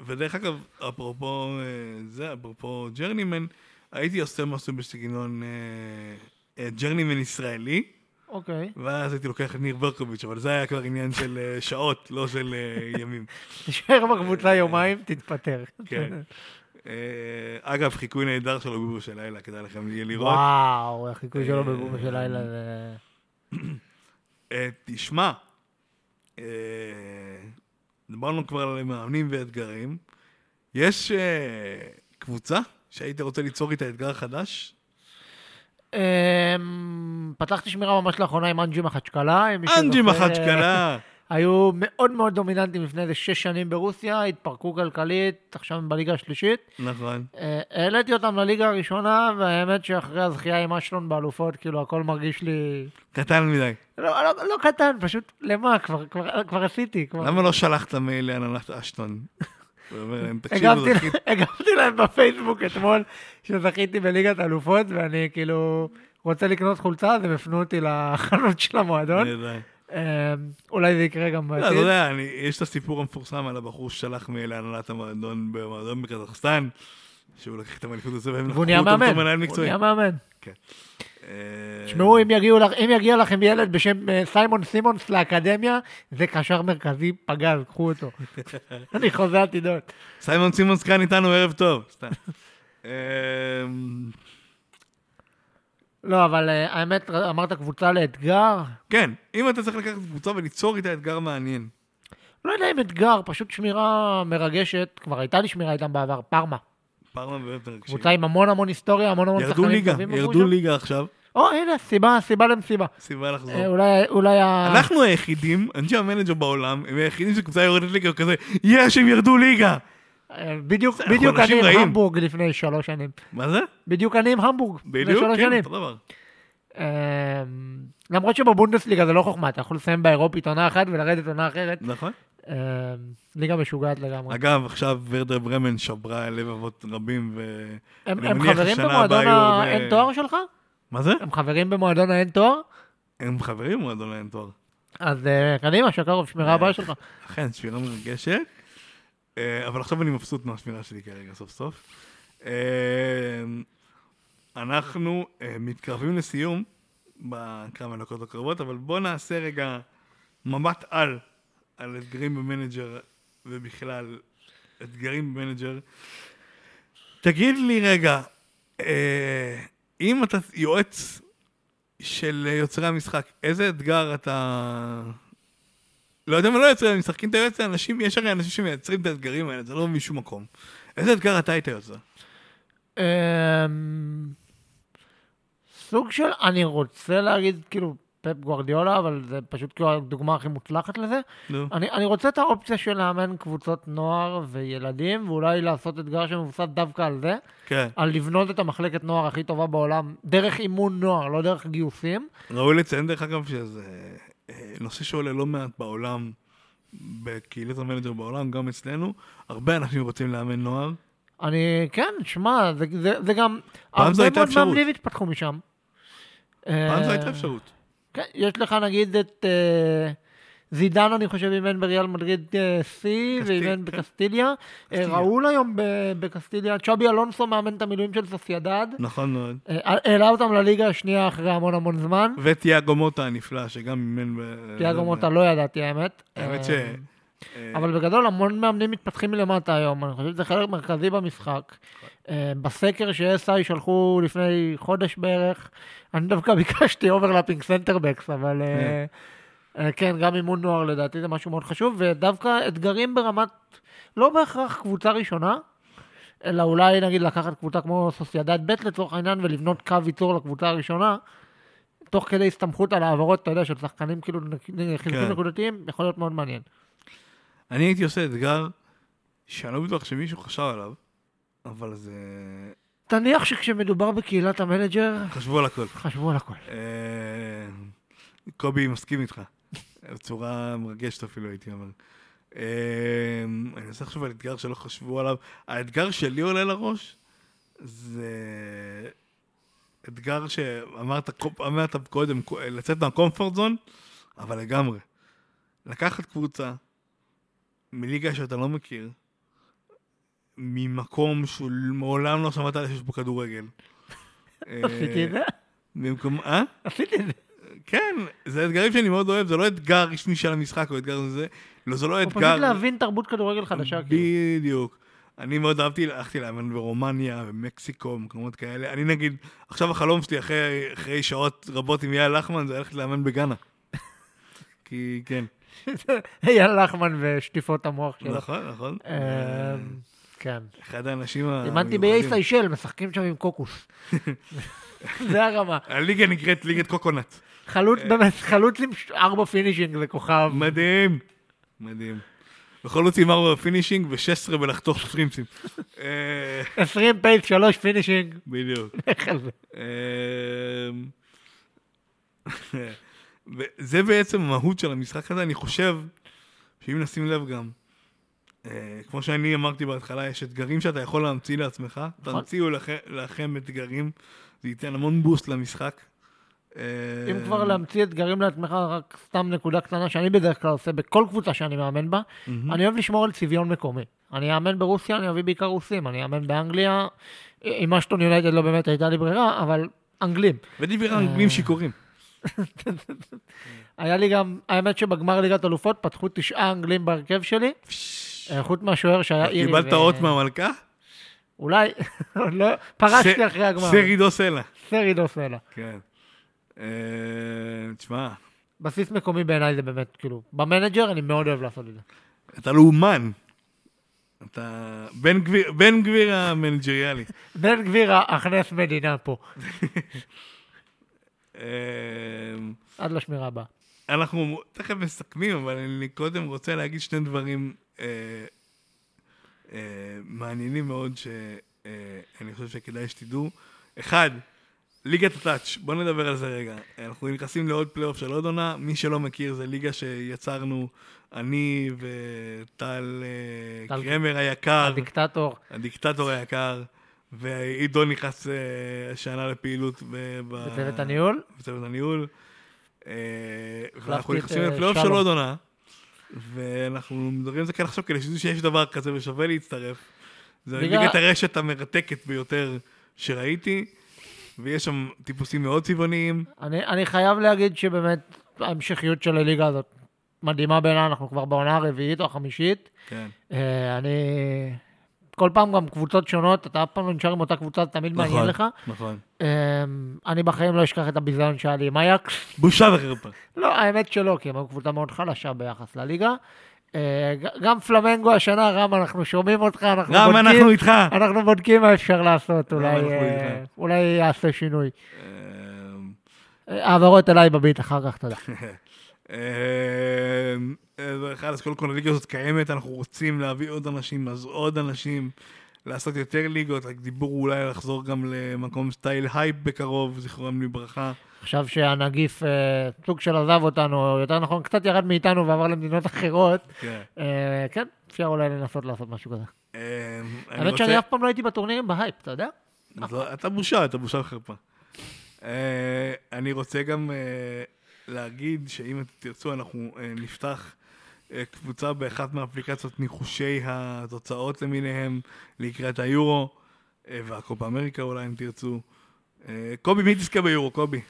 ודרך אגב, אפרופו אה, זה, אפרופו ג'רנימן, הייתי עושה משהו בסגנון אה, ג'רנימן ישראלי. אוקיי. ואז הייתי לוקח את ניר ברקוביץ', אבל זה היה כבר עניין של שעות, לא של ימים. תישאר בקבוצה יומיים, תתפטר. כן. אה, אגב, חיקוי נהדר שלו בבו של לילה, כדאי לכם לראות. וואו, החיקוי שלו בבומה של לילה זה... אה, תשמע, אה, דיברנו כבר על מאמנים ואתגרים. יש אה, קבוצה שהיית רוצה ליצור איתה אתגר חדש? אמ, פתחתי שמירה ממש לאחרונה עם אנג'י מחצ'קלה. אנג'י מחצ'קלה. היו מאוד מאוד דומיננטיים לפני איזה שש שנים ברוסיה, התפרקו כלכלית, עכשיו הם בליגה השלישית. נכון. אה, העליתי אותם לליגה הראשונה, והאמת שאחרי הזכייה עם אשלון באלופות, כאילו הכל מרגיש לי... קטן מדי. לא, לא, לא קטן, פשוט למה? כבר, כבר, כבר עשיתי. כבר... למה לא שלחת מייל להנהלת אשטון? זכיתי." הגבתי להם בפייסבוק אתמול שזכיתי בליגת אלופות, ואני כאילו רוצה לקנות חולצה, אז הם הפנו אותי לחנות של המועדון. אה, אולי זה יקרה גם לא, אתה בעתיד. יודע, אני- יש את הסיפור המפורסם על הבחור ששלח מייל להנהלת המועדון במועדון בקזחסטן, שהוא לקח את המאליפות הזה והם והוא לקחו אותו מנהל מקצועי. נהיה מאמן. אה, תשמעו, אם יגיעו לך- אם יגיע לכם ילד בשם אה, סיימון סימונס לאקדמיה, זה קשר מרכזי פגז, קחו אותו. אני חוזה עתידות. סיימון סימונס כאן איתנו, ערב טוב. סתם. לא, אבל אה, האמת, אמרת קבוצה לאתגר? כן, אם אתה צריך לקחת קבוצה וליצור איתה אתגר מעניין. לא יודע אם אתגר, פשוט שמירה מרגשת. כבר הייתה לי שמירה איתם בעבר, פארמה. פארמה באמת מרגשים. קבוצה עם המון המון היסטוריה, המון המון ירדו שחקנים ליגה, טובים. ירדו. ליגה עכשיו, או, הנה, סיבה, סיבה למסיבה. סיבה לחזור. אה, אולי, אולי ה... אנחנו היחידים, אנשי המנג'ר בעולם, הם היחידים שקבוצה יורדת ליגה כזה, יש, הם ירדו ליגה! אה, בדיוק, בדיוק אני עם. המבורג לפני שלוש שנים. מה זה? בדיוק אני עם המבורג. לפני שלוש כן, שנים. אמ, למרות שבבונדסליגה זה לא חוכמה, אתה יכול לסיים באירופית עונה אחת ולרדת עונה אחרת. נכון. אמ, ליגה משוגעת לגמרי. אגב, עכשיו ורדר ברמן שברה לבבות רבים, ו... הם אני הם מניח חברים במועדון הבאה יהיו הרבה- האין תואר שלך? מה זה? הם חברים במועדון האין תואר? הם חברים במועדון אין תואר. אז אה, קדימה, שקרוב, שמירה הבאה שלך. אכן, שמירה מרגשת. אה, אבל עכשיו אני מבסוט מהשמירה שלי כרגע, סוף סוף. אה, אנחנו אה, מתקרבים לסיום בכמה דקות הקרובות, אבל בואו נעשה רגע מבט על, על אתגרים במנג'ר ובכלל אתגרים במנג'ר. תגיד לי רגע, אם אתה יועץ של יוצרי המשחק, איזה אתגר אתה... לא יודע מה לא יוצרי המשחק, אם אתה יועץ לאנשים, יש הרי אנשים שמייצרים את האתגרים האלה, זה לא משום מקום. איזה אתגר אתה היית יוצר? סוג של, אני רוצה להגיד כאילו פפ גוורדיולה, אבל זה פשוט כאילו הדוגמה הכי מוצלחת לזה. נו. אני, אני רוצה את האופציה של לאמן קבוצות נוער וילדים, ואולי לעשות אתגר שמבוסס דווקא על זה, כן. על לבנות את המחלקת נוער הכי טובה בעולם, דרך אימון נוער, לא דרך גיוסים. ראוי לציין דרך אגב שזה נושא שעולה לא מעט בעולם, בקהילת המנג'ר בעולם, גם אצלנו. הרבה אנשים רוצים לאמן נוער. אני, כן, שמע, זה, זה, זה גם... פעם זו הייתה הרבה מאוד אפשרות. מאמנים התפתחו משם. פעם זו אה, הייתה אפשרות. כן, יש לך נגיד את אה, זידן, אני חושב, אימן בריאל מדריד אה, סי, ואימן כן. בקסטיליה. אה. ראול היום בקסטיליה, צ'אבי אלונסו מאמן את המילואים של סוסיידד. נכון מאוד. אה, העלה אותם לליגה השנייה אחרי המון המון זמן. ותיאגו מוטה הנפלא, שגם אימן... ב- תיאגו זה- מוטה לא ידעתי האמת. האמת ש... אבל בגדול המון מאמנים מתפתחים מלמטה היום, אני חושב שזה חלק מרכזי במשחק. אה, בסקר ש-SI שלחו לפני חודש בערך, אני דווקא ביקשתי overlapping centre-backs, אבל אה, כן, גם אימון נוער לדעתי זה משהו מאוד חשוב, ודווקא אתגרים ברמת, לא בהכרח קבוצה ראשונה, אלא אולי נגיד לקחת קבוצה כמו סוסיידד ב' לצורך העניין ולבנות קו ייצור לקבוצה הראשונה. תוך כדי הסתמכות על העברות, אתה יודע, של שחקנים כאילו חיזוקים כן. נקודתיים, יכול להיות מאוד מעניין. אני הייתי עושה אתגר שאני לא בטוח שמישהו חשב עליו, אבל זה... תניח שכשמדובר בקהילת המנג'ר, חשבו על הכל. חשבו על הכל. אה, קובי מסכים איתך, בצורה מרגשת אפילו הייתי אומר. אה, אני מנסה לחשוב על אתגר שלא חשבו עליו. האתגר שלי עולה לראש זה אתגר שאמרת קו- אמרת קודם, לצאת מהקומפורט זון, אבל לגמרי. לקחת קבוצה מליגה שאתה לא מכיר, ממקום שמעולם לא שמעת שיש בו כדורגל. עשיתי את זה? במקום, אה? עשיתי את זה. כן, זה אתגרים שאני מאוד אוהב, זה לא אתגר רשמי של המשחק או אתגר זה, לא, זה לא או פשוט אתגר... להבין תרבות כדורגל חדשה. כאילו. בדיוק. אני מאוד אהבתי, הלכתי לאמן ברומניה, במקסיקו, במקומות כאלה. אני נגיד, עכשיו החלום שלי אחרי, אחרי שעות רבות עם אייל לחמן, זה ללכת לאמן בגאנה. כי כן, אייל לחמן ושטיפות המוח שלו. נכון, נכון. אמ, כן. אחד האנשים המיוחדים. אימנתי באיי סיישל, משחקים שם עם קוקוס. זה הרמה. הליגה נקראת ליגת coconut. חלוץ, אה. באמת, חלוץ עם ארבע finishing זה כוכב. מדהים. מדהים. זאת עם ארבע finishing ו-16 בלחתוך פרימצים. אה, 20 pace, שלוש finishing. בדיוק. זה? וזה בעצם המהות של המשחק הזה, אני חושב, שאם נשים לב גם, אה, כמו שאני אמרתי בהתחלה, יש אתגרים שאתה יכול להמציא לעצמך. נכון. תמציאו לכ- לכם אתגרים, זה ייתן המון boost למשחק. אה, אם כבר להמציא אתגרים לעצמך, רק סתם נקודה קטנה שאני בדרך כלל עושה בכל קבוצה שאני מאמן בה, אני אוהב לשמור על צביון מקומי. אני אאמן ברוסיה, אני אביא בעיקר רוסים, אני אאמן באנגליה, עם אשטון יונייטד לא באמת הייתה לי ברירה, אבל אנגלים. ודיבר אה. אנגלים שיכורים. היה לי גם, האמת שבגמר ליגת אלופות פתחו תשעה אנגלים בהרכב שלי, אה, חוץ מהשוער שהיה אירי. קיבלת אות מהמלכה? אולי, לא, פרשתי אחרי הגמר. סרידו סלע. סרידו סלע. כן. אה, תשמע, בסיס מקומי בעיניי זה באמת, כאילו, במנג'ר אני מאוד אוהב לעשות את זה. אתה לאומן. אתה בן גביר, בן גביר המנג'ריאלי. בן גביר הכנס מדינה פה, אה, עד לשמירה הבאה. אנחנו תכף מסכמים, אבל אני קודם רוצה להגיד שני דברים אה, אה, מעניינים מאוד שאני חושב שכדאי שתדעו. אחד, ליגת הטאץ', בואו נדבר על זה רגע. אנחנו נכנסים לעוד פלייאוף של עוד עונה, מי שלא מכיר זה ליגה שיצרנו אני וטל אה, טל- קרמר היקר, הדיקטטור, הדיקטטור היקר, ועידו נכנס אה, השנה לפעילות ב- בצוות הניהול. בצוות הניהול. אה, ואנחנו נכנסים אה, לפלייאוף של. עוד עונה, ואנחנו מדברים על זה כאן עכשיו כדי שתדעו שיש דבר כזה ושווה להצטרף. זה ליגה- ליגת הרשת המרתקת ביותר שראיתי, ויש שם טיפוסים מאוד צבעוניים. אני, אני חייב להגיד שבאמת ההמשכיות של הליגה הזאת מדהימה בעיניי, אנחנו כבר בעונה הרביעית או החמישית. כן. אה, אני... כל פעם גם קבוצות שונות, אתה אף פעם לא נשאר עם אותה קבוצה, זה תמיד מעניין לך. נכון. אה, אני בחיים לא אשכח את הביזיון שהיה לי עם אייקס. בושה וחרפה. לא, האמת שלא, כי הם היו קבוצה מאוד חלשה ביחס לליגה. אה, גם פלמנגו השנה, רם, אנחנו שומעים אותך, אנחנו רם, בודקים. אנחנו איתך. אנחנו בודקים מה אפשר לעשות, אולי, אה. אולי יעשה שינוי. אה, העברות אליי בביט אחר כך, תודה. אז קודם כל הליגה הזאת קיימת, אנחנו רוצים להביא עוד אנשים, אז עוד אנשים, לעשות יותר ליגות, רק דיבור אולי לחזור גם למקום סטייל הייפ בקרוב, זיכרונם לברכה. עכשיו שהנגיף אה, סוג של עזב אותנו, או יותר נכון, קצת ירד מאיתנו ועבר למדינות אחרות, כן. אה, כן, אפשר אולי לנסות לעשות משהו כזה. אה, האמת שאני אף פעם לא הייתי בטורנירים בהייפ, אתה יודע? לא- אתה בושה, אתה בושה וחרפה. אני רוצה גם להגיד שאם תרצו, אנחנו נפתח קבוצה באחת מאפליקציות ניחושי התוצאות למיניהם לקראת היורו, אה, והקופה אמריקה אולי אם תרצו. אה, קובי, מי תזכה ביורו, קובי?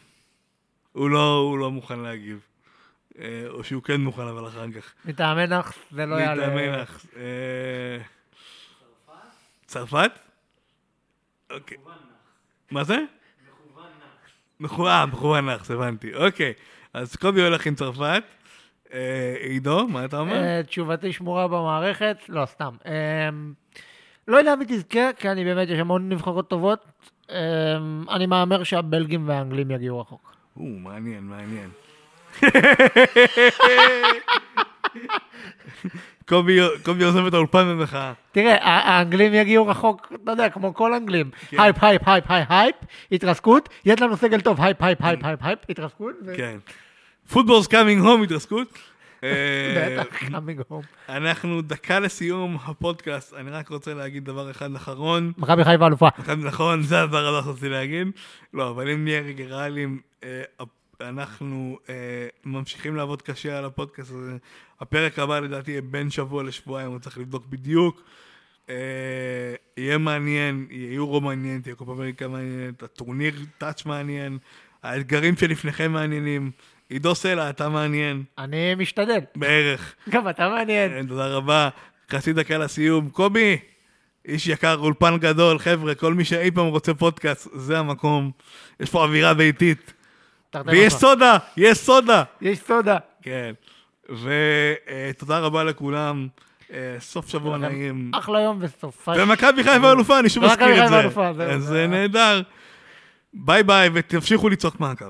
הוא לא, הוא לא מוכן להגיב. אה, או שהוא כן מוכן, אבל אחר כך. מטעמי נאחס זה לא יעלה. מטעמי לך. אה, צרפת? אוקיי. מה זה? מכוון נאחס. מכוון נאחס, הבנתי. אוקיי. אז קובי הולך עם צרפת. אה, עידו, מה אתה אומר? אה, תשובתי שמורה במערכת, לא, סתם. אה, לא יודע מי תזכה, כי אני באמת, יש המון נבחרות טובות. אני מהמר שהבלגים והאנגלים יגיעו רחוק. או, מעניין, מעניין. קובי עוזב את האולפן במחאה. תראה, האנגלים יגיעו רחוק, אתה יודע, כמו כל אנגלים. hype, hype, hype, hype, hype, התרסקות, יש לנו סגל טוב, hype, hype, hype, hype, hype, התרסקות. כן. football's coming home, התרסקות. אה, בטח, coming home. אנחנו דקה לסיום הפודקאסט, אני רק רוצה להגיד דבר אחד אחרון. מכבי חיפה אלופה. נכון, זה הדבר הבא שרציתי להגיד. לא, אבל אם נהיה רגע ריאליים, אה, אנחנו אה, ממשיכים לעבוד קשה על הפודקאסט הזה. הפרק הבא לדעתי יהיה בין שבוע לשבועיים, הוא צריך לבדוק בדיוק. יהיה מעניין, יהיה יורו מעניין, תהיה קופה אמריקה מעניינת, הטורניר טאץ' מעניין, האתגרים שלפניכם מעניינים. עידו סלע, אתה מעניין, אני משתדל. בערך. גם אתה מעניין. כן, תודה רבה. חצי דקה לסיום. קובי, איש יקר, אולפן גדול, חבר'ה, כל מי שאי פעם רוצה פודקאסט, זה המקום. יש פה אווירה ביתית. ויש. סודה, יש סודה. יש סודה. כן. ותודה רבה לכולם. אה, סוף שבוע נעים. אחלה יום וסופה. ומכבי חיפה אלופה, אני שוב מזכיר את זה. אז זה- זה נהדר. ביי ביי, ותמשיכו לצעוק מעקב.